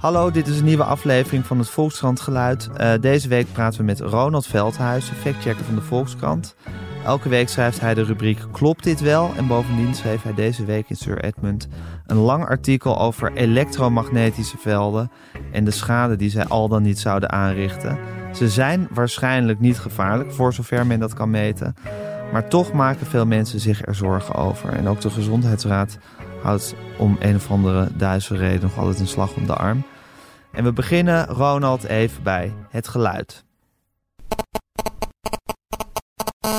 Hallo, dit is een nieuwe aflevering van het Volkskrant Geluid. Uh, deze week praten we met Ronald Veldhuis, factchecker van de Volkskrant. Elke week schrijft hij de rubriek Klopt dit wel? En bovendien schreef hij deze week in Sir Edmund een lang artikel over elektromagnetische velden en de schade die zij al dan niet zouden aanrichten. Ze zijn waarschijnlijk niet gevaarlijk, voor zover men dat kan meten. Maar toch maken veel mensen zich er zorgen over. En ook de Gezondheidsraad houdt om een of andere duizende reden nog altijd een slag om de arm. En we beginnen, Ronald, even bij het geluid. Uh,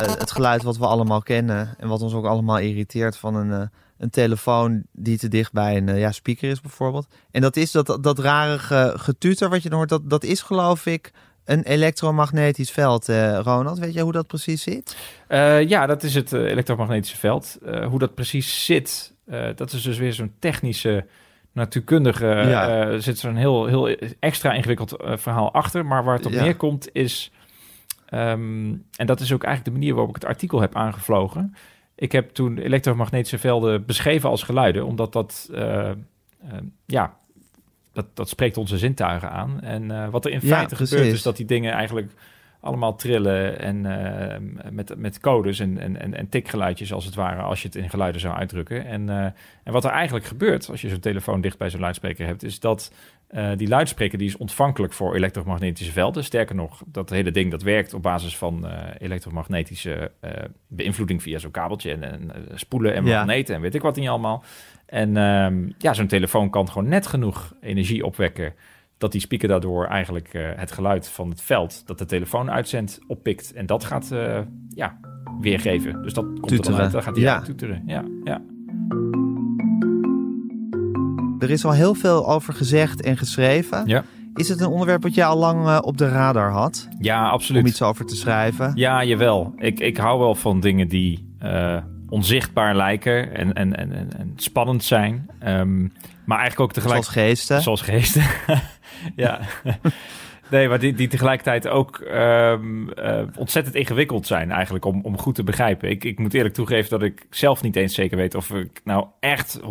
het geluid wat we allemaal kennen en wat ons ook allemaal irriteert van een, uh, een telefoon die te dicht bij een uh, ja, speaker is bijvoorbeeld. En dat is dat, dat rare getuter wat je hoort, dat, dat is geloof ik een elektromagnetisch veld, uh, Ronald. Weet je hoe dat precies zit? Uh, ja, dat is het uh, elektromagnetische veld. hoe dat precies zit, dat is dus weer zo'n technische, natuurkundige... Ja. zit zo'n heel, heel extra ingewikkeld verhaal achter. Maar waar het op ja. neerkomt is... Um, en dat is ook eigenlijk de manier waarop ik het artikel heb aangevlogen. Ik heb toen elektromagnetische velden beschreven als geluiden, omdat dat... ja, dat, dat spreekt onze zintuigen aan. En uh, wat er in feite gebeurt is dat die dingen eigenlijk allemaal trillen en uh, met, met codes en, en, en tikgeluidjes als het ware, als je het in geluiden zou uitdrukken. En, uh, en wat er eigenlijk gebeurt als je zo'n telefoon dicht bij zo'n luidspreker hebt, is dat die luidspreker die is ontvankelijk voor elektromagnetische velden. Sterker nog, dat hele ding dat werkt op basis van elektromagnetische beïnvloeding via zo'n kabeltje en, en spoelen en magneten en weet ik wat niet allemaal. En um, ja, zo'n telefoon kan gewoon net genoeg energie opwekken dat die speaker daardoor eigenlijk uh, het geluid van het veld dat de telefoon uitzendt oppikt en dat gaat uh, ja, weergeven. Dus dat komt tuteren. er dan uit, dan gaat hij ja. tuteren. Ja, ja. Er is al heel veel over gezegd en geschreven. Ja. Is het een onderwerp wat jij al lang uh, op de radar had? Ja, absoluut. Om iets over te schrijven? Ja, jawel. Ik, ik hou wel van dingen die onzichtbaar lijken en, en, en, en spannend zijn. Um, maar eigenlijk ook tegelijk... Zoals geesten. Zoals geesten, ja. Nee, maar die, die tegelijkertijd ook um, uh, ontzettend ingewikkeld zijn eigenlijk om, om goed te begrijpen. Ik, ik moet eerlijk toegeven dat ik zelf niet eens zeker weet of ik nou echt 100%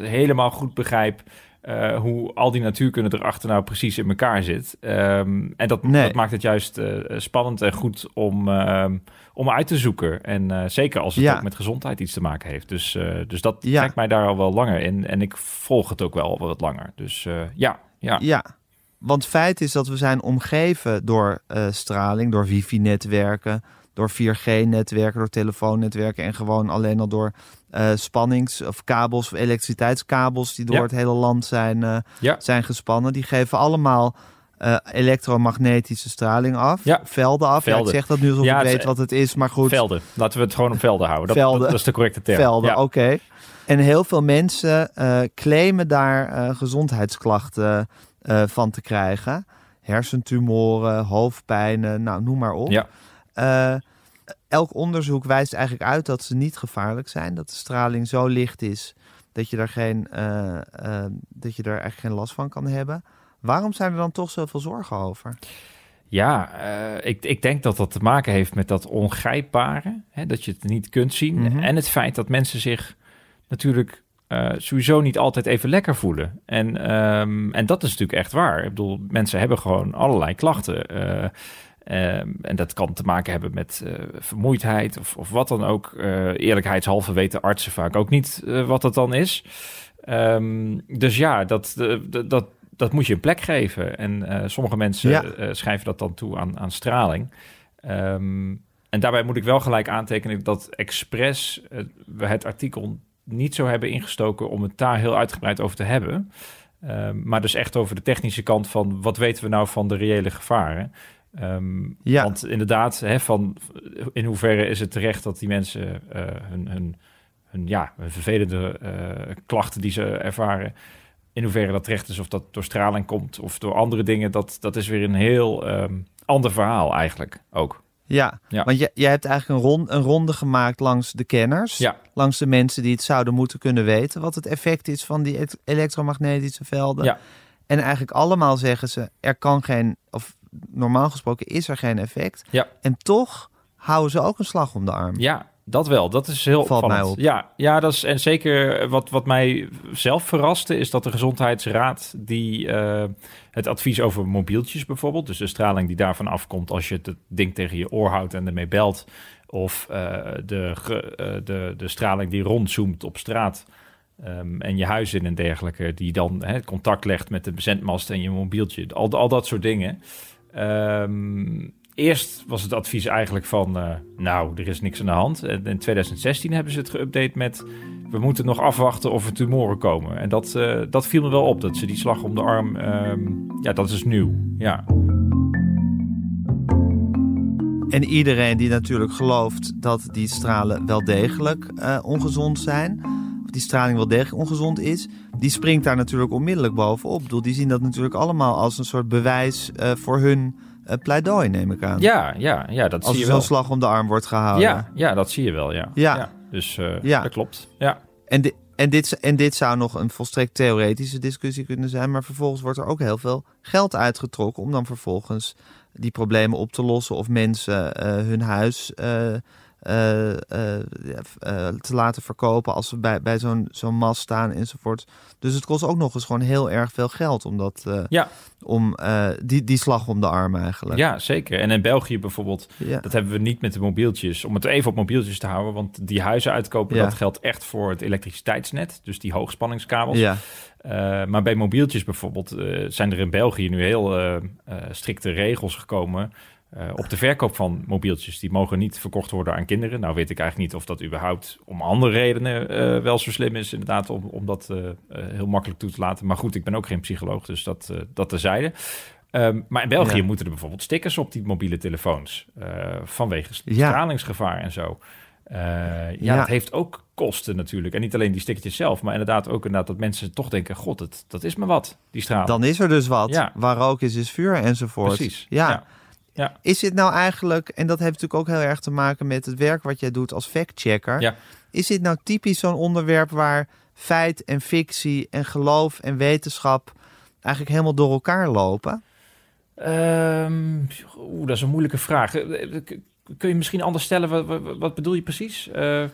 helemaal goed begrijp uh, hoe al die natuurkunde erachter nou precies in elkaar zit. Um, en dat, nee. dat, maakt het juist uh, spannend en goed om, uh, om uit te zoeken. En uh, zeker als het ja. ook met gezondheid iets te maken heeft. Dus, dus dat ja. trekt mij daar al wel langer in. En ik volg het ook wel wat langer. Dus ja, ja. Ja, want feit is dat we zijn omgeven door straling, door wifi-netwerken door 4G-netwerken, door telefoonnetwerken en gewoon alleen al door uh, spannings- of kabels, of elektriciteitskabels die door het hele land zijn, uh, ja. zijn gespannen. Die geven allemaal uh, elektromagnetische straling af, ja. velden af. Velden. Ja, ik zeg dat nu alsof ja, ik weet wat het is, maar goed. Velden. Laten we het gewoon op velden houden. Dat, velden. dat is de correcte term. Velden, oké. Okay. En heel veel mensen claimen daar gezondheidsklachten van te krijgen. Hersentumoren, hoofdpijnen, nou noem maar op. Ja. Elk onderzoek wijst eigenlijk uit dat ze niet gevaarlijk zijn. Dat de straling zo licht is dat je daar, geen, uh, uh, dat je daar eigenlijk geen last van kan hebben. Waarom zijn er dan toch zoveel zorgen over? Ja, ik, ik denk dat dat te maken heeft met dat ongrijpbare. Hè, dat je het niet kunt zien. Mm -hmm. En het feit dat mensen zich natuurlijk sowieso niet altijd even lekker voelen. En, um, en dat is natuurlijk echt waar. Ik bedoel, mensen hebben gewoon allerlei klachten. Um, en dat kan te maken hebben met uh, vermoeidheid of, of wat dan ook. Uh, eerlijkheidshalve weten artsen vaak ook niet uh, wat dat dan is. Um, dus ja, dat, dat, dat moet je een plek geven. En sommige mensen ja. schrijven dat dan toe aan, aan straling. Um, en daarbij moet ik wel gelijk aantekenen dat expres we het artikel niet zo hebben ingestoken om het daar heel uitgebreid over te hebben. maar dus echt over de technische kant van wat weten we nou van de reële gevaren. Um, ja. Want inderdaad, hè, van, in hoeverre is het terecht dat die mensen uh, hun, hun, hun, ja, hun vervelende uh, klachten die ze ervaren, in hoeverre dat terecht is, of dat door straling komt of door andere dingen, dat, dat is weer een heel um, ander verhaal eigenlijk ook. Ja, ja. want jij, jij hebt eigenlijk een, rond, een ronde gemaakt langs de kenners, ja. langs de mensen die het zouden moeten kunnen weten, wat het effect is van die elektromagnetische velden. Ja. En eigenlijk allemaal zeggen ze, er kan geen, of normaal gesproken is er geen effect. Ja. En toch houden ze ook een slag om de arm. Ja, dat wel. Dat is heel Valt mij op. Ja, ja, dat is en zeker wat, wat mij zelf verraste is dat de gezondheidsraad die eh, het advies over mobieltjes bijvoorbeeld, dus de straling die daarvan afkomt als je het ding tegen je oor houdt en ermee belt, of eh, de, eh, de, de straling die rondzoomt op straat. ehm, en je huis in en dergelijke, die dan hè, contact legt met de zendmast en je mobieltje. Al, al dat soort dingen. Ehm, eerst was het advies eigenlijk van, eh, nou, er is niks aan de hand. En in 2016 hebben ze het geüpdate met, we moeten nog afwachten of er tumoren komen. En dat, eh, dat viel me wel op, dat ze die slag om de arm, ehm, ja, dat is nieuw. Ja, En iedereen die natuurlijk gelooft dat die stralen wel degelijk eh, ongezond zijn, of die straling wel degelijk ongezond is, die springt daar natuurlijk onmiddellijk bovenop. Bedoel, die zien dat natuurlijk allemaal als een soort bewijs eh, voor hun eh, pleidooi, neem ik aan. ja, ja, ja dat als zie je zo'n wel. slag om de arm wordt gehouden. Ja, ja, dat zie je wel, ja. Ja. dus eh, Ja. dat klopt. Ja. En, di- en, dit, en dit zou nog een volstrekt theoretische discussie kunnen zijn, maar vervolgens wordt er ook heel veel geld uitgetrokken om dan vervolgens die problemen op te lossen of mensen hun huis eh, eh, eh, te laten verkopen als ze bij, bij zo'n zo'n mast staan enzovoort. Dus het kost ook nog eens gewoon heel erg veel geld om dat, Ja. om die, die slag om de arm eigenlijk. ja, zeker. En in België bijvoorbeeld, Ja. Dat hebben we niet met de mobieltjes. Om het even op mobieltjes te houden. Want die huizen uitkopen, Ja. dat geldt echt voor het elektriciteitsnet. Dus die hoogspanningskabels. Ja. Maar bij mobieltjes bijvoorbeeld zijn er in België nu heel strikte regels gekomen. Eh, op de verkoop van mobieltjes. Die mogen niet verkocht worden aan kinderen. Nou weet ik eigenlijk niet of dat überhaupt om andere redenen eh, wel zo slim is. Inderdaad, om, om dat eh, heel makkelijk toe te laten. Maar goed, ik ben ook geen psycholoog, dus dat, dat terzijde. Ehm, maar in België Ja. moeten er bijvoorbeeld stickers op die mobiele telefoons. vanwege Ja. stralingsgevaar en zo. Ja, Ja. dat heeft ook kosten natuurlijk. En niet alleen die stickertjes zelf, maar inderdaad ook inderdaad dat mensen toch denken... God, dat is me wat, die straal. Dan is er dus wat. Ja. Waar rook is, is vuur enzovoort. Precies. Ja. Ja. Is dit nou eigenlijk, en dat heeft natuurlijk ook heel erg te maken met het werk wat jij doet als factchecker. Ja. Is dit nou typisch zo'n onderwerp waar feit en fictie en geloof en wetenschap eigenlijk helemaal door elkaar lopen? Ehm, Oeh, dat is een moeilijke vraag. Eh, Kun je misschien anders stellen? Wat, wat, wat bedoel je precies? Eh,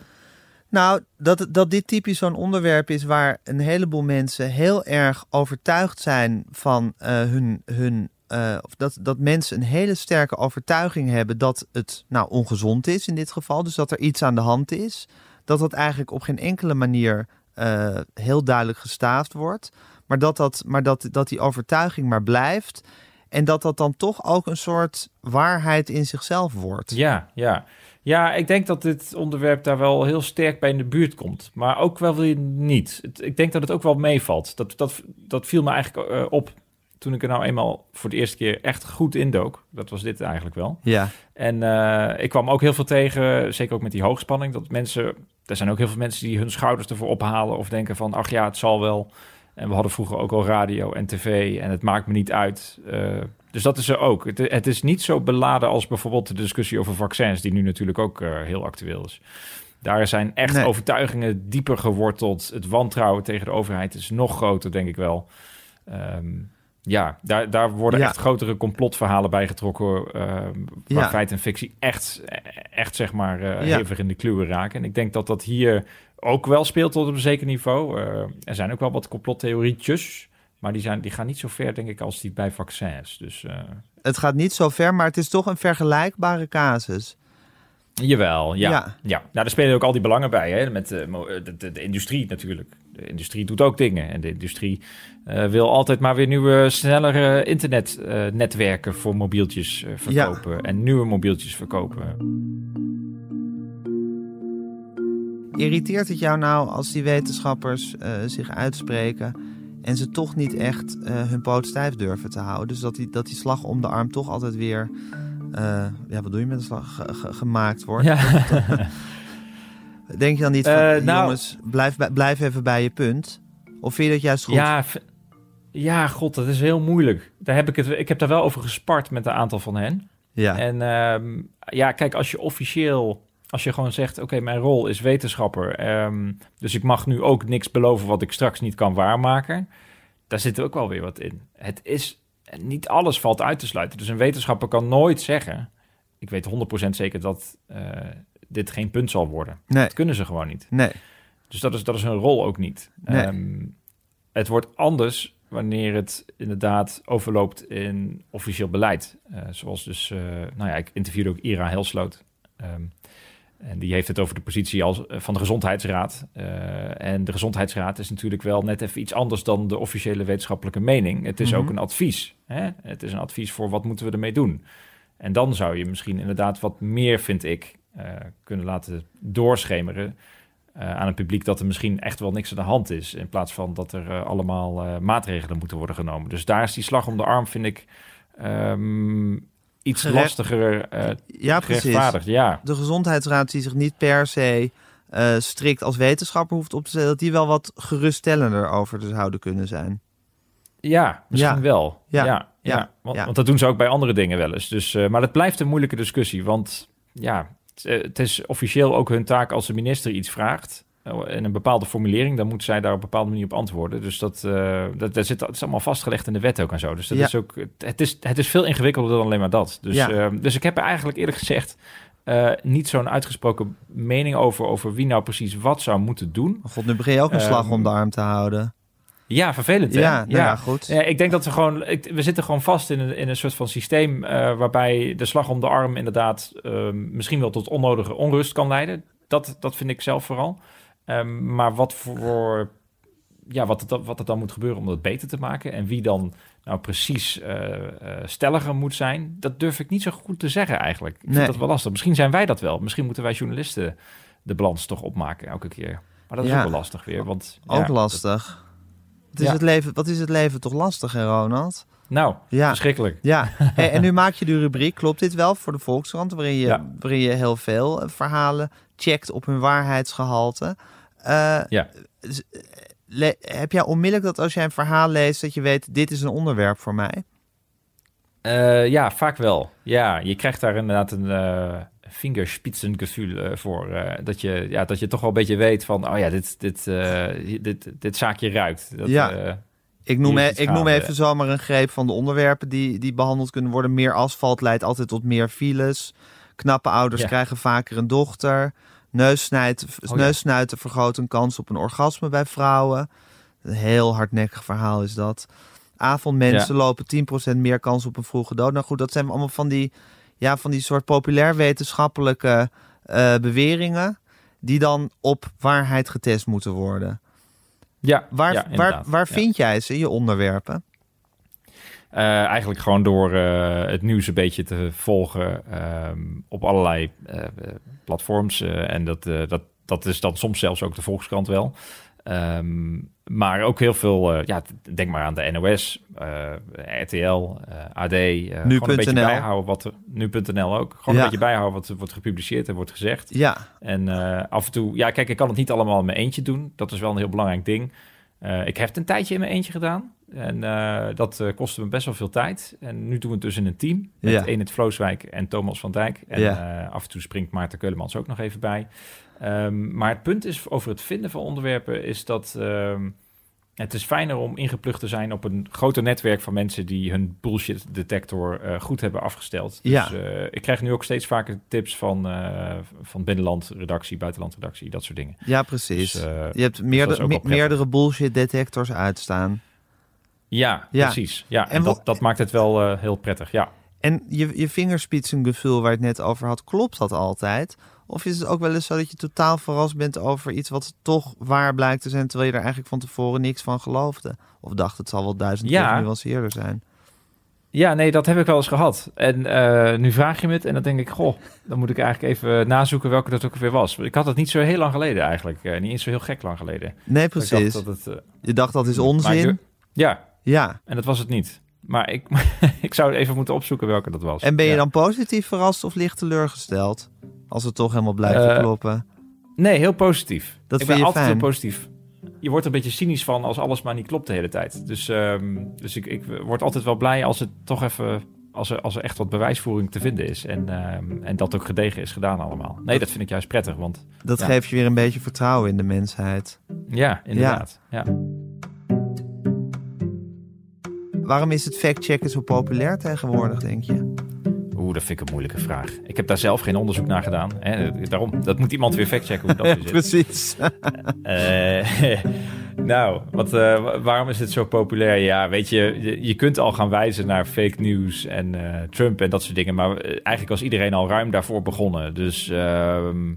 Nou, dat, dat dit typisch zo'n onderwerp is waar een heleboel mensen heel erg overtuigd zijn van eh, hun. hun eh, dat, dat mensen een hele sterke overtuiging hebben dat het nou ongezond is in dit geval. Dus dat er iets aan de hand is. Dat dat eigenlijk op geen enkele manier eh, heel duidelijk gestaafd wordt. Maar, dat, dat, maar dat, dat die overtuiging maar blijft. En dat dat dan toch ook een soort waarheid in zichzelf wordt. ja, ja. Ja, ik denk dat dit onderwerp daar wel heel sterk bij in de buurt komt. Maar ook wel weer niet. Ik denk dat het ook wel meevalt. Dat, dat, dat viel me eigenlijk eh, op toen ik er nou eenmaal voor de eerste keer echt goed indook. Dat was dit eigenlijk wel. Ja, En eh, ik kwam ook heel veel tegen, zeker ook met die hoogspanning, dat mensen, er zijn ook heel veel mensen die hun schouders ervoor ophalen of denken van, ach ja, het zal wel. En we hadden vroeger ook al radio en tv en het maakt me niet uit. Eh, dus dat is er ook. Het, het is niet zo beladen als bijvoorbeeld de discussie over vaccins, die nu natuurlijk ook eh, heel actueel is. Daar zijn echt Nee. overtuigingen dieper geworteld. Het wantrouwen tegen de overheid is nog groter, denk ik wel. Ehm, ja, daar, daar worden Ja. echt grotere complotverhalen bij getrokken. eh, waar Ja. feit en fictie echt, echt zeg maar, Ja. hevig in de kluwen raken. En ik denk dat dat hier ook wel speelt tot op een zeker niveau. Eh, er zijn ook wel wat complottheorietjes. Maar die, zijn, die gaan niet zo ver, denk ik, als die bij vaccins. Dus het gaat niet zo ver, maar het is toch een vergelijkbare casus. jawel, ja. Ja. ja. Nou, daar spelen ook al die belangen bij. Hè? Met de industrie natuurlijk. De industrie doet ook dingen. En de industrie eh, wil altijd maar weer nieuwe, snellere internetnetwerken voor mobieltjes eh, verkopen. En nieuwe mobieltjes verkopen. Irriteert het jou nou als die wetenschappers eh, zich uitspreken en ze toch niet echt hun poot stijf durven te houden? Dus dat die, dat die slag om de arm toch altijd weer, ja, wat doe je met een slag, ge- ge- gemaakt wordt? Ja. Denk je dan niet van, Eh, nou- jongens, blijf, blijf even bij je punt? Of vind je dat juist goed? Ja, ja, god, dat is heel moeilijk. Daar heb ik, het, ik heb daar wel over gespart met een aantal van hen. ja. En ehm, ja, kijk, als je officieel, als je gewoon zegt, oké, mijn rol is wetenschapper, ehm, dus ik mag nu ook niks beloven wat ik straks niet kan waarmaken, daar zit ook wel weer wat in. Het is, niet alles valt uit te sluiten. Dus een wetenschapper kan nooit zeggen, ik weet 100% zeker dat, eh, dit geen punt zal worden. Nee. Dat kunnen ze gewoon niet. Nee. Dus dat is, dat is hun rol ook niet. Nee. Ehm, het wordt anders wanneer het inderdaad overloopt in officieel beleid. Eh, zoals dus, eh, nou ja, ik interviewde ook Ira Helsloot. Ehm, en die heeft het over de positie als, eh, van de Gezondheidsraad. En de Gezondheidsraad is natuurlijk wel net even iets anders dan de officiële wetenschappelijke mening. Het is Mhm. ook een advies. Hè? Het is een advies voor wat moeten we ermee doen. En dan zou je misschien inderdaad wat meer, vind ik, kunnen laten doorschemeren eh, aan het publiek dat er misschien echt wel niks aan de hand is. In plaats van dat er eh, allemaal eh, maatregelen moeten worden genomen. Dus daar is die slag om de arm, vind ik, ehm, iets Gerecht- lastiger eh Ja, precies. Ja. De gezondheidsraad die zich niet per se eh, strikt als wetenschapper hoeft op te stellen, dat die wel wat geruststellender over zouden kunnen zijn. Ja, misschien Ja. wel. Ja. Ja. Want, Ja. want dat doen ze ook bij andere dingen wel eens. Dus, eh, maar het blijft een moeilijke discussie. Want ja, het, eh, het is officieel ook hun taak als de minister iets vraagt. eh, in een bepaalde formulering, dan moet zij daar op een bepaalde manier op antwoorden. Dus dat, eh, dat, dat, zit, dat is allemaal vastgelegd in de wet ook en zo. Dus dat Ja. is ook, het, is, het is veel ingewikkelder dan alleen maar dat. Dus, Ja. eh, dus ik heb er eigenlijk eerlijk gezegd eh, niet zo'n uitgesproken mening over, over wie nou precies wat zou moeten doen. God, nu begin je ook een slag Ehm, om de arm te houden. Ja, vervelend hè? Ja, nou ja, goed. Ja, ik denk dat we gewoon, ik, we zitten gewoon vast in een, in een soort van systeem eh, waarbij de slag om de arm inderdaad ehm, misschien wel tot onnodige onrust kan leiden. Dat, dat vind ik zelf vooral. Ehm, maar wat voor, ja, wat het, dan- wat het dan moet gebeuren om dat beter te maken en wie dan nou precies eh, eh, stelliger moet zijn, dat durf ik niet zo goed te zeggen eigenlijk. Ik Nee. vind dat wel lastig. Misschien zijn wij dat wel. Misschien moeten wij journalisten de balans toch opmaken elke keer. Maar dat is ook wel lastig weer. Want, Ook ja, lastig. Het is Ja. het leven, wat is het leven toch lastig, hè, Ronald? nou, Ja. verschrikkelijk. Ja, Hey, en nu maak je de rubriek, klopt dit wel, voor de Volkskrant, waarin je, Ja. waarin je heel veel eh, verhalen checkt op hun waarheidsgehalte. Eh, Ja. heb jij onmiddellijk dat als jij een verhaal leest, dat je weet, dit is een onderwerp voor mij? Eh, ja, vaak wel. Ja, je krijgt daar inderdaad een vingerspitsengevoel eh, voor. eh, dat, je, ja, dat je toch wel een beetje weet van, oh ja, dit, dit, eh, dit, dit zaakje ruikt. Dat, Ja. Ik noem, e- ik noem even zomaar een greep van de onderwerpen die, die behandeld kunnen worden. Meer asfalt leidt altijd tot meer files. Knappe ouders Ja. krijgen vaker een dochter. Neussnuiten, Oh ja. neussnuiten vergroot een kans op een orgasme bij vrouwen. Een heel hardnekkig verhaal is dat. Avondmensen lopen 10% meer kans op een vroege dood. Nou goed, dat zijn allemaal van die, ja, van die soort populair wetenschappelijke eh, beweringen... die dan op waarheid getest moeten worden. ja, Waar, ja, waar, waar Ja. vind jij ze, je onderwerpen? Eh, eigenlijk gewoon door eh, het nieuws een beetje te volgen ehm, op allerlei platforms. en dat, dat, dat is dan soms zelfs ook de Volkskrant wel. Ehm, maar ook heel veel, eh, ja, denk maar aan de NOS, RTL, AD. gewoon een beetje Nu.nl. bijhouden wat er, nu.nl ook. Gewoon Ja. een beetje bijhouden wat er wordt gepubliceerd en wordt gezegd. Ja, En eh, af en toe, ja, kijk, ik kan het niet allemaal in mijn eentje doen. Dat is wel een heel belangrijk ding. Eh, ik heb het een tijdje in mijn eentje gedaan. En eh, dat eh, kostte me best wel veel tijd. En nu doen we het dus in een team. Met Ja. Enid Vlooswijk en Thomas van Dijk. En Ja. eh, af en toe springt Maarten Keulemans ook nog even bij. Ehm, maar het punt is over het vinden van onderwerpen... is dat ehm, het is fijner om ingeplucht te zijn op een groter netwerk van mensen... die hun bullshit detector goed hebben afgesteld. Dus Ja. ik krijg nu ook steeds vaker tips van, van binnenlandredactie, buitenlandredactie, dat soort dingen. ja precies. Dus, je hebt dat meerdere, me- meerdere bullshit detectors uitstaan. Ja, Ja. precies. Ja, en, dat, dat maakt het wel eh, heel prettig. Ja. En je, je vingerspitsengevoel waar je het net over had, klopt dat altijd? Of is het ook wel eens zo dat je totaal verrast bent over iets wat toch waar blijkt te zijn, terwijl je er eigenlijk van tevoren niks van geloofde? Of dacht het zal wel duizend Ja. keer zijn? ja, nee, dat heb ik wel eens gehad. En eh, nu vraag je me het en dan denk ik, goh, dan moet ik eigenlijk even nazoeken welke dat ook weer was. Ik had het niet zo heel lang geleden eigenlijk. eh, niet eens zo heel gek lang geleden. Nee, Dat precies. dat het, Je dacht dat is onzin? Ja, Ja. en dat was het niet. Maar ik, ik zou even moeten opzoeken welke dat was. En ben je Ja. dan positief verrast of licht teleurgesteld? Als het toch helemaal blijft Eh, kloppen. Nee, heel positief. Dat ik vind ben je altijd fijn? heel positief. Je wordt er een beetje cynisch van als alles maar niet klopt de hele tijd. Dus, ehm, dus ik, ik word altijd wel blij als het toch even... Als er, als er echt wat bewijsvoering te vinden is. En, ehm, en dat ook gedegen is gedaan allemaal. Nee, dat vind ik juist prettig. Want Dat ja. geeft je weer een beetje vertrouwen in de mensheid. ja, inderdaad. Ja. Waarom is het factchecken zo populair tegenwoordig, denk je? Oeh, dat vind ik een moeilijke vraag. Ik heb daar zelf geen onderzoek naar gedaan. Hè? Daarom, dat moet iemand weer factchecken hoe dat ja, zit. Precies. Uh, nou, wat, uh, waarom is het zo populair? Ja, weet je, je, kunt al gaan wijzen naar fake news en uh, Trump en dat soort dingen. Maar eigenlijk was iedereen al ruim daarvoor begonnen. Dus ehm,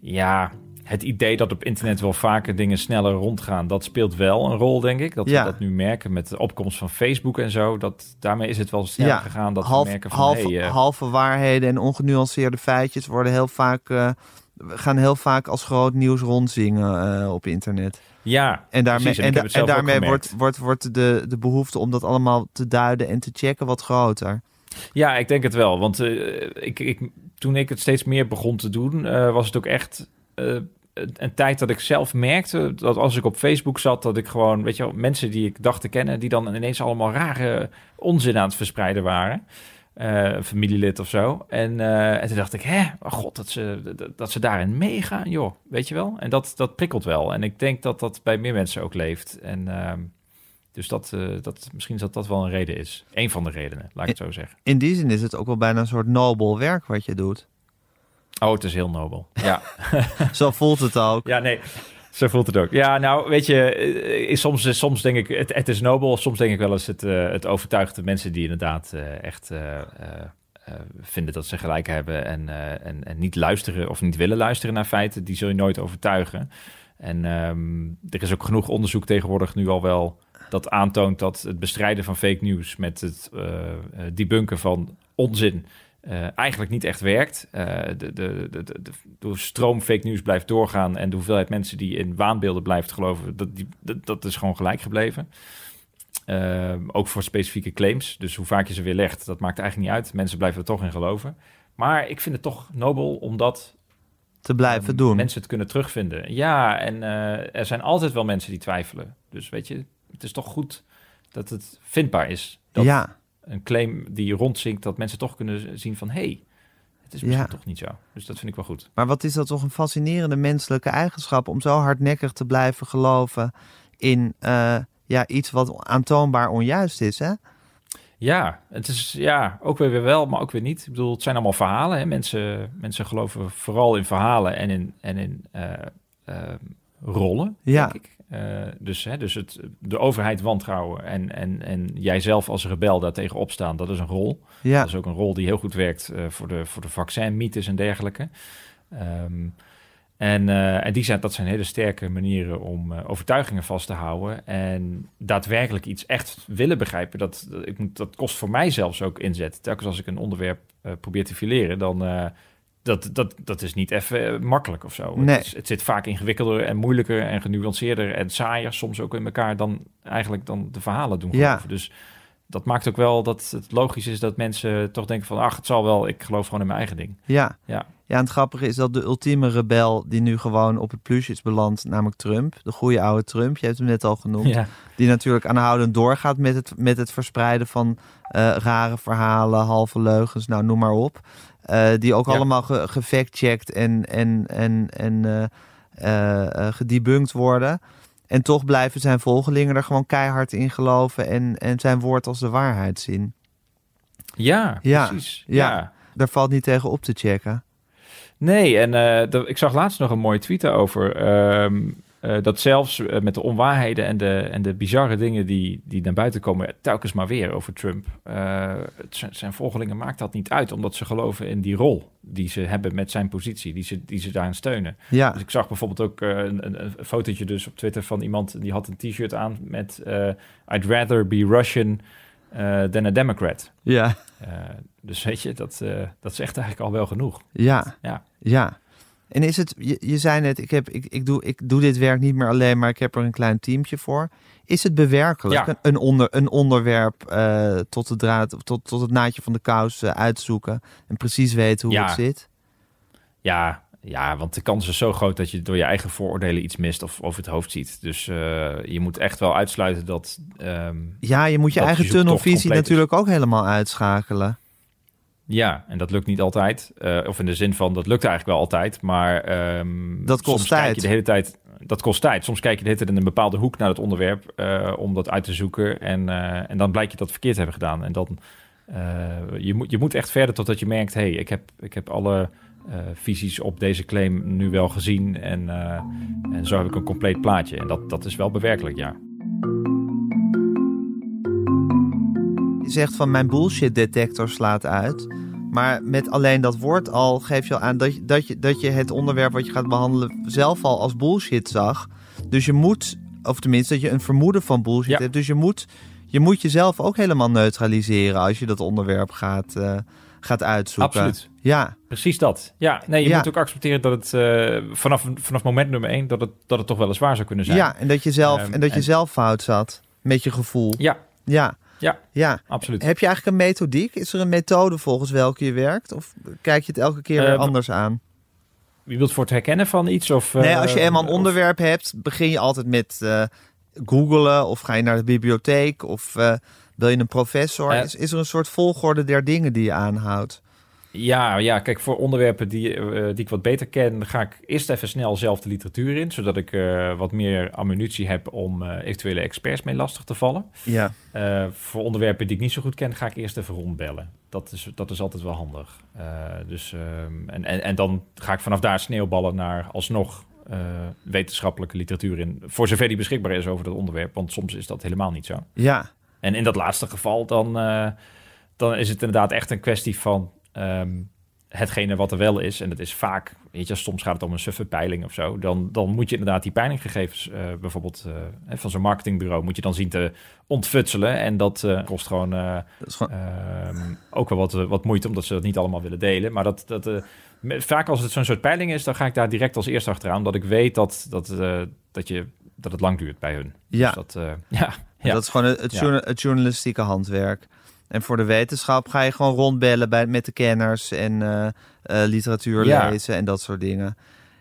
ja, het idee dat op internet wel vaker dingen sneller rondgaan, dat speelt wel een rol, denk ik. Dat we dat nu merken met de opkomst van Facebook en zo. Dat, daarmee is het wel sneller gegaan dat half, we merken van... Half, hey, uh, halve waarheden en ongenuanceerde feitjes worden heel vaak, uh, gaan heel vaak als groot nieuws rondzingen uh, op internet. Ja, en daarmee, en, en, en daarmee wordt, wordt, wordt de, de behoefte om dat allemaal te duiden en te checken wat groter. Ja, ik denk het wel. Want ik, ik, toen ik het steeds meer begon te doen, was het ook echt een tijd dat ik zelf merkte dat als ik op Facebook zat, dat ik gewoon, weet je wel, mensen die ik dacht te kennen, die dan ineens allemaal rare onzin aan het verspreiden waren. Uh, familielid of zo. En, uh, en toen dacht ik, hè, oh god, dat ze, dat, ze daarin meegaan, joh. Weet je wel? En dat, dat prikkelt wel. En ik denk dat dat bij meer mensen ook leeft. En uh, dus dat, dat, misschien dat dat wel een reden is. Een van de redenen, laat ik het zo zeggen. In die zin is het ook wel bijna een soort nobel werk wat je doet. Oh, het is heel nobel. Ja. Zo voelt het ook. Ja, nee. Zo voelt het ook. Ja, nou, weet je, eh, soms, soms denk ik, het, het is nobel. Soms denk ik wel eens, het, uh, het overtuigt de mensen die inderdaad uh, echt uh, vinden dat ze gelijk hebben en, en, en niet luisteren of niet willen luisteren naar feiten. Die zul je nooit overtuigen. En um, er is ook genoeg onderzoek tegenwoordig nu al wel dat aantoont dat het bestrijden van fake news met het debunken van onzin uh, eigenlijk niet echt werkt. Uh, de, de, de, de, stroom fake news blijft doorgaan en de hoeveelheid mensen die in waanbeelden blijft geloven, dat, die, dat, is gewoon gelijk gebleven. Uh, ook voor specifieke claims. Dus hoe vaak je ze weer legt, dat maakt eigenlijk niet uit. Mensen blijven er toch in geloven. Maar ik vind het toch nobel om dat te blijven um, doen. Mensen het kunnen terugvinden. Ja, en er zijn altijd wel mensen die twijfelen. Dus weet je, het is toch goed dat het vindbaar is. Dat, ja een claim die rondzinkt, dat mensen toch kunnen zien van... hey, het is misschien toch niet zo. Dus dat vind ik wel goed. Maar wat is dat toch een fascinerende menselijke eigenschap... om zo hardnekkig te blijven geloven in uh, ja, iets wat aantoonbaar onjuist is, hè? Ja, het is ja, ook weer wel, maar ook weer niet. Ik bedoel, het zijn allemaal verhalen. Hè? Mensen, mensen geloven vooral in verhalen en in, en in uh, uh, rollen, ja. denk ik. Uh, dus hè, dus het, de overheid wantrouwen en, en, en jijzelf als rebel daartegen opstaan, dat is een rol. Ja. Dat is ook een rol die heel goed werkt uh, voor, de, voor de vaccinmythes en dergelijke. Um, en, uh, en die zijn, dat zijn hele sterke manieren om overtuigingen vast te houden. En daadwerkelijk iets echt willen begrijpen, dat, dat, ik, dat kost voor mij zelfs ook inzet. Telkens als ik een onderwerp probeer te fileren, dan dat, dat, dat is niet even eh, makkelijk of zo. Nee. Het, het, zit vaak ingewikkelder en moeilijker en genuanceerder en saaier soms ook in elkaar dan eigenlijk dan de verhalen doen. Ja. Dus dat maakt ook wel dat het logisch is dat mensen toch denken van... ach, het zal wel, ik geloof gewoon in mijn eigen ding. Ja, ja. ja en het grappige is dat de ultieme rebel die nu gewoon op het plusje is beland... namelijk Trump, de goede oude Trump, je hebt hem net al genoemd... Ja. die natuurlijk aanhoudend doorgaat met het, met het verspreiden van uh, rare verhalen, halve leugens, nou noem maar op... Uh, die ook ja. allemaal ge gefactcheckt en, en, en, en uh, uh, gedebunked worden. En toch blijven zijn volgelingen er gewoon keihard in geloven en, en zijn woord als de waarheid zien. Ja, ja precies. Ja. ja. daar valt niet tegen op te checken. Nee, en de, ik zag laatst nog een mooie tweet over. Um, uh, dat zelfs uh, met de onwaarheden en de, en de bizarre dingen die, die naar buiten komen, telkens maar weer over Trump. Uh, zijn, zijn volgelingen maakt dat niet uit, omdat ze geloven in die rol die ze hebben met zijn positie, die ze, die ze daarin steunen. Ja. Dus ik zag bijvoorbeeld ook een, een, een, fotootje dus op Twitter van iemand die had een t-shirt aan met I'd rather be Russian than a Democrat. Ja. dus weet je, dat, dat zegt eigenlijk al wel genoeg. Ja. Ja. Ja. En is het, je, je zei net, ik, heb, ik, ik, doe, ik doe dit werk niet meer alleen, maar ik heb er een klein teamje voor. Is het bewerkelijk, Ja. een, een, onder, een onderwerp eh, tot, de draad, tot, tot het naadje van de kous eh, uitzoeken en precies weten hoe Ja. het zit? Ja, ja, want de kans is zo groot dat je door je eigen vooroordelen iets mist of over het hoofd ziet. Dus eh, je moet echt wel uitsluiten dat. ehm, Ja, je moet je eigen tunnelvisie is. natuurlijk ook helemaal uitschakelen. Ja, en dat lukt niet altijd. Eh, of in de zin van dat lukt eigenlijk wel altijd, maar. ehm, Dat kost soms kijk tijd. je de hele tijd. Dat kost tijd. Soms kijk je de hele tijd in een bepaalde hoek naar het onderwerp eh, om dat uit te zoeken. En, eh, en dan blijkt je dat verkeerd hebben gedaan. En dan je, moet, je moet echt verder totdat je merkt... hé, hey, ik, heb, ik heb alle visies op deze claim nu wel gezien... En, en zo heb ik een compleet plaatje. En dat, dat is wel bewerkelijk, ja. Zegt van mijn bullshit detector slaat uit... Maar met alleen dat woord al geef je al aan dat je, dat, je, dat je het onderwerp wat je gaat behandelen zelf al als bullshit zag. Dus je moet, of tenminste dat je een vermoeden van bullshit hebt. Dus je moet, je moet jezelf ook helemaal neutraliseren als je dat onderwerp gaat, uh, gaat uitzoeken. Absoluut. Ja. Precies dat. Ja, nee, je moet ook accepteren dat het uh, vanaf, vanaf moment nummer één, dat het, dat het toch wel eens waar zou kunnen zijn. Ja, en dat je zelf, um, en dat je zelf fout zat met je gevoel. Ja. Ja. Ja, ja, absoluut. Heb je eigenlijk een methodiek? Is er een methode volgens welke je werkt? Of kijk je het elke keer weer uh, anders aan? Wie wilt voor het herkennen van iets? Of, nee, als je eenmaal een onderwerp hebt, begin je altijd met uh, googelen of ga je naar de bibliotheek of wil je een professor? Is, is er een soort volgorde der dingen die je aanhoudt? Ja, ja, kijk, voor onderwerpen die, uh, die ik wat beter ken, ga ik eerst even snel zelf de literatuur in, zodat ik uh, wat meer ammunitie heb om uh, eventuele experts mee lastig te vallen. Ja. voor onderwerpen die ik niet zo goed ken, ga ik eerst even rondbellen. Dat is, dat is altijd wel handig. dus, ehm, en, en, en dan ga ik vanaf daar sneeuwballen naar alsnog wetenschappelijke literatuur in, voor zover die beschikbaar is over dat onderwerp, want soms is dat helemaal niet zo. Ja. En in dat laatste geval, dan, dan is het inderdaad echt een kwestie van Um, hetgene wat er wel is, en dat is vaak, weet je, soms gaat het om een suffe peiling of zo, dan, dan moet je inderdaad die peilinggegevens, uh, bijvoorbeeld uh, van zo'n marketingbureau, moet je dan zien te ontfutselen. En dat uh, kost gewoon, dat gewoon... Um, ook wel wat, wat moeite, omdat ze dat niet allemaal willen delen. Maar dat, dat, vaak als het zo'n soort peiling is, dan ga ik daar direct als eerste achteraan, omdat ik weet dat, dat, dat, je, dat het lang duurt bij hun. Ja, dus dat, ja, ja. dat is gewoon het, het, ja. het journalistieke handwerk. En voor de wetenschap ga je gewoon rondbellen bij, met de kenners en uh, uh, literatuur ja. lezen en dat soort dingen.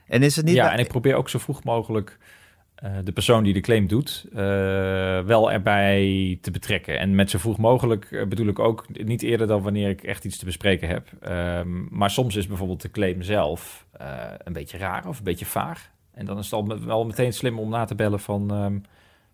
En is het niet. Ja, en ik probeer ook zo vroeg mogelijk uh, de persoon die de claim doet, wel erbij te betrekken. En met zo vroeg mogelijk bedoel ik ook niet eerder dan wanneer ik echt iets te bespreken heb. Um, maar soms is bijvoorbeeld de claim zelf een beetje raar of een beetje vaag. En dan is het al wel meteen slim om na te bellen van. Um,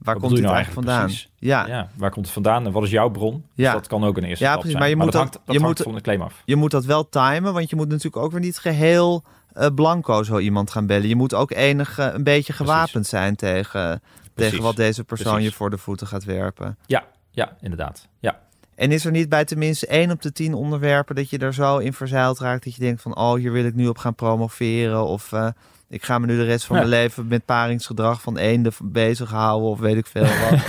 Waar komt het nou eigenlijk vandaan? Ja. ja. waar komt het vandaan en wat is jouw bron? Ja. Dus dat kan ook een eerste ja, stap precies, zijn. Maar je maar moet dat, dat, hangt, dat je hangt moet, van de claim af. Je moet dat wel timen, want je moet natuurlijk ook weer niet geheel uh, blanco zo iemand gaan bellen. Je moet ook enig uh, een beetje gewapend precies. zijn tegen, tegen wat deze persoon precies. je voor de voeten gaat werpen. Ja, ja, inderdaad. Ja. En is er niet bij tenminste één op de tien onderwerpen dat je er zo in verzeild raakt dat je denkt van oh, hier wil ik nu op gaan promoveren of uh, ik ga me nu de rest van ja. mijn leven met paringsgedrag van eenden bezighouden of weet ik veel wat.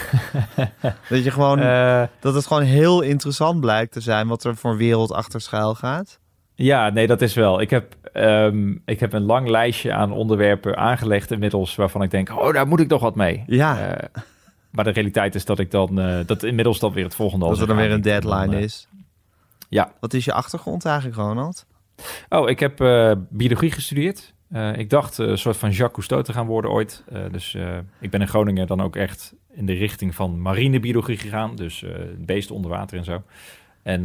dat je gewoon uh, dat het gewoon heel interessant blijkt te zijn wat er voor wereld achter schuil gaat. Ja, nee, dat is wel. Ik heb, um, ik heb een lang lijstje aan onderwerpen aangelegd inmiddels waarvan ik denk, oh, daar moet ik nog wat mee. Ja. Uh, maar de realiteit is dat ik dan uh, dat inmiddels dan weer het volgende dat er dan weer een deadline dan, is. Ja. Wat is je achtergrond eigenlijk, Ronald? Oh, ik heb biologie gestudeerd. Uh, ik dacht een soort van Jacques Cousteau te gaan worden ooit. Uh, dus ik ben in Groningen dan ook echt in de richting van marinebiologie gegaan. Dus beesten onder water en zo. En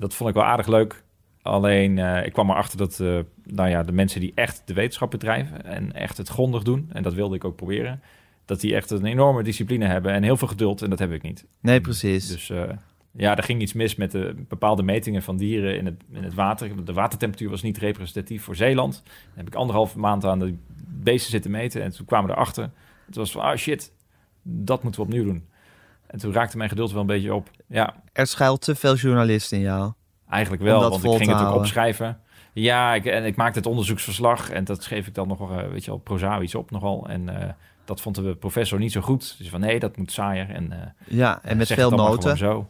dat vond ik wel aardig leuk. Alleen ik kwam erachter dat nou ja, de mensen die echt de wetenschap bedrijven en echt het grondig doen, en dat wilde ik ook proberen, dat die echt een enorme discipline hebben en heel veel geduld. En dat heb ik niet. Nee, precies. Dus ja, er ging iets mis met de bepaalde metingen van dieren in het, in het water. De watertemperatuur was niet representatief voor Zeeland. Dan heb ik anderhalve maand aan de beesten zitten meten. En toen kwamen we erachter. Het was van, ah oh shit, dat moeten we opnieuw doen. En toen raakte mijn geduld wel een beetje op. Ja. Er schuilt te veel journalisten in jou. Eigenlijk wel, want ik ging het ook opschrijven. Ja, ik, en ik maakte het onderzoeksverslag. En dat schreef ik dan nog, uh, weet je wel, prozaïs op nogal. En uh, dat vond de professor niet zo goed. Dus van, nee, dat moet saaier. En, uh, ja, en met veel noten. Zo.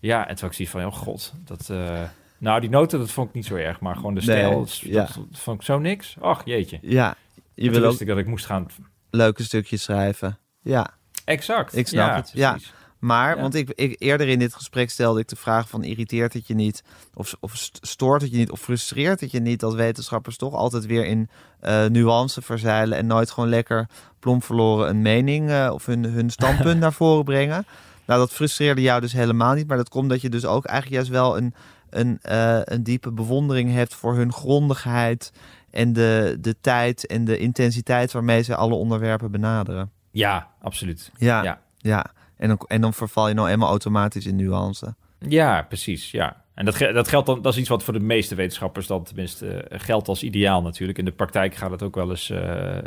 Ja, en toen ik zie van, oh god, dat... Uh, nou, die noten, dat vond ik niet zo erg. Maar gewoon de stijl, nee, dat, ja. dat, vond ik zo niks. Ach, jeetje. Ja. Je wil wist ik dat ik moest gaan... Leuke stukjes schrijven. Ja. Exact. Ik snap ja, het. Ja. Maar, ja. want ik, ik, eerder in dit gesprek stelde ik de vraag van... irriteert het je niet, of, of stoort het je niet, of frustreert het je niet... dat wetenschappers toch altijd weer in uh, nuance verzeilen... en nooit gewoon lekker plom verloren een mening uh, of hun, hun standpunt naar voren brengen... Nou, dat frustreerde jou dus helemaal niet. Maar dat komt dat je dus ook eigenlijk juist wel een, een, uh, een diepe bewondering hebt voor hun grondigheid. En de, de tijd en de intensiteit waarmee ze alle onderwerpen benaderen. Ja, absoluut. Ja, ja. ja. En, dan, en dan verval je nou eenmaal automatisch in nuance. Ja, precies. Ja. En dat, dat geldt dan, dat is iets wat voor de meeste wetenschappers dan tenminste uh, geldt als ideaal natuurlijk. In de praktijk gaat het ook wel eens uh,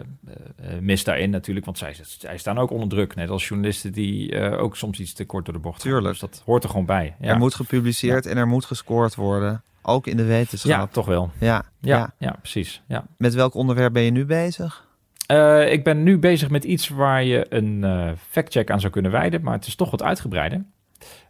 mis daarin natuurlijk, want zij, zij staan ook onder druk. Net als journalisten die ook soms iets te kort door de bocht Tuurlijk. Dus dat hoort er gewoon bij. Ja. Er moet gepubliceerd en er moet gescoord worden. Ook in de wetenschap. Ja, toch wel. Ja, ja, ja. ja precies. Ja. Met welk onderwerp ben je nu bezig? ik ben nu bezig met iets waar je een factcheck aan zou kunnen wijden, maar het is toch wat uitgebreider.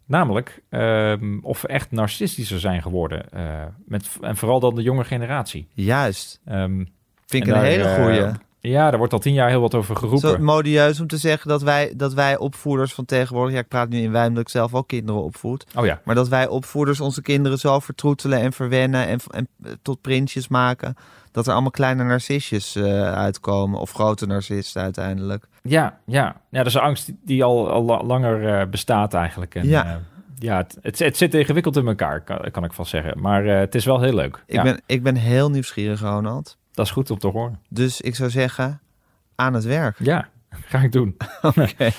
Namelijk um, of we echt narcistischer zijn geworden. Uh, met, en vooral dan de jonge generatie. Juist. Um, Vind ik een hele uh, goeie. Ja, daar wordt al tien jaar heel wat over geroepen. Zo modieus om te zeggen dat wij, dat wij opvoeders van tegenwoordig... Ja, ik praat nu in wijn omdat ik zelf ook kinderen opvoed. Oh ja. Maar dat wij opvoeders onze kinderen zo vertroetelen en verwennen... en, en tot prinsjes maken dat er allemaal kleine narcisjes uh, uitkomen. Of grote narcisten uiteindelijk. Ja, ja. ja, dat is een angst die al, al langer uh, bestaat eigenlijk. En, ja. Uh, ja, het, het, het, zit ingewikkeld in elkaar, kan, kan ik wel zeggen. Maar het is wel heel leuk. Ik, ben, ik ben heel nieuwsgierig, Ronald. Dat is goed om te horen. Dus ik zou zeggen, aan het werk. Ja, ga ik doen. Oké.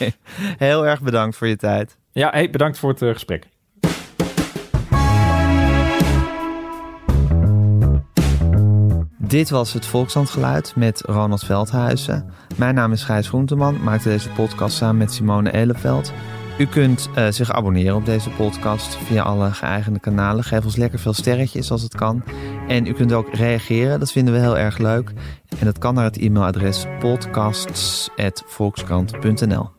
Heel erg bedankt voor je tijd. Ja, hey, bedankt voor het gesprek. Dit was het Volkslandgeluid met Ronald Veldhuizen. Mijn naam is Gijs Groenteman, maakte deze podcast samen met Simone Eleveld. U kunt uh, zich abonneren op deze podcast via alle geëigende kanalen. Geef ons lekker veel sterretjes als het kan. En u kunt ook reageren, dat vinden we heel erg leuk. En dat kan naar het e-mailadres podcasts.volkskrant.nl.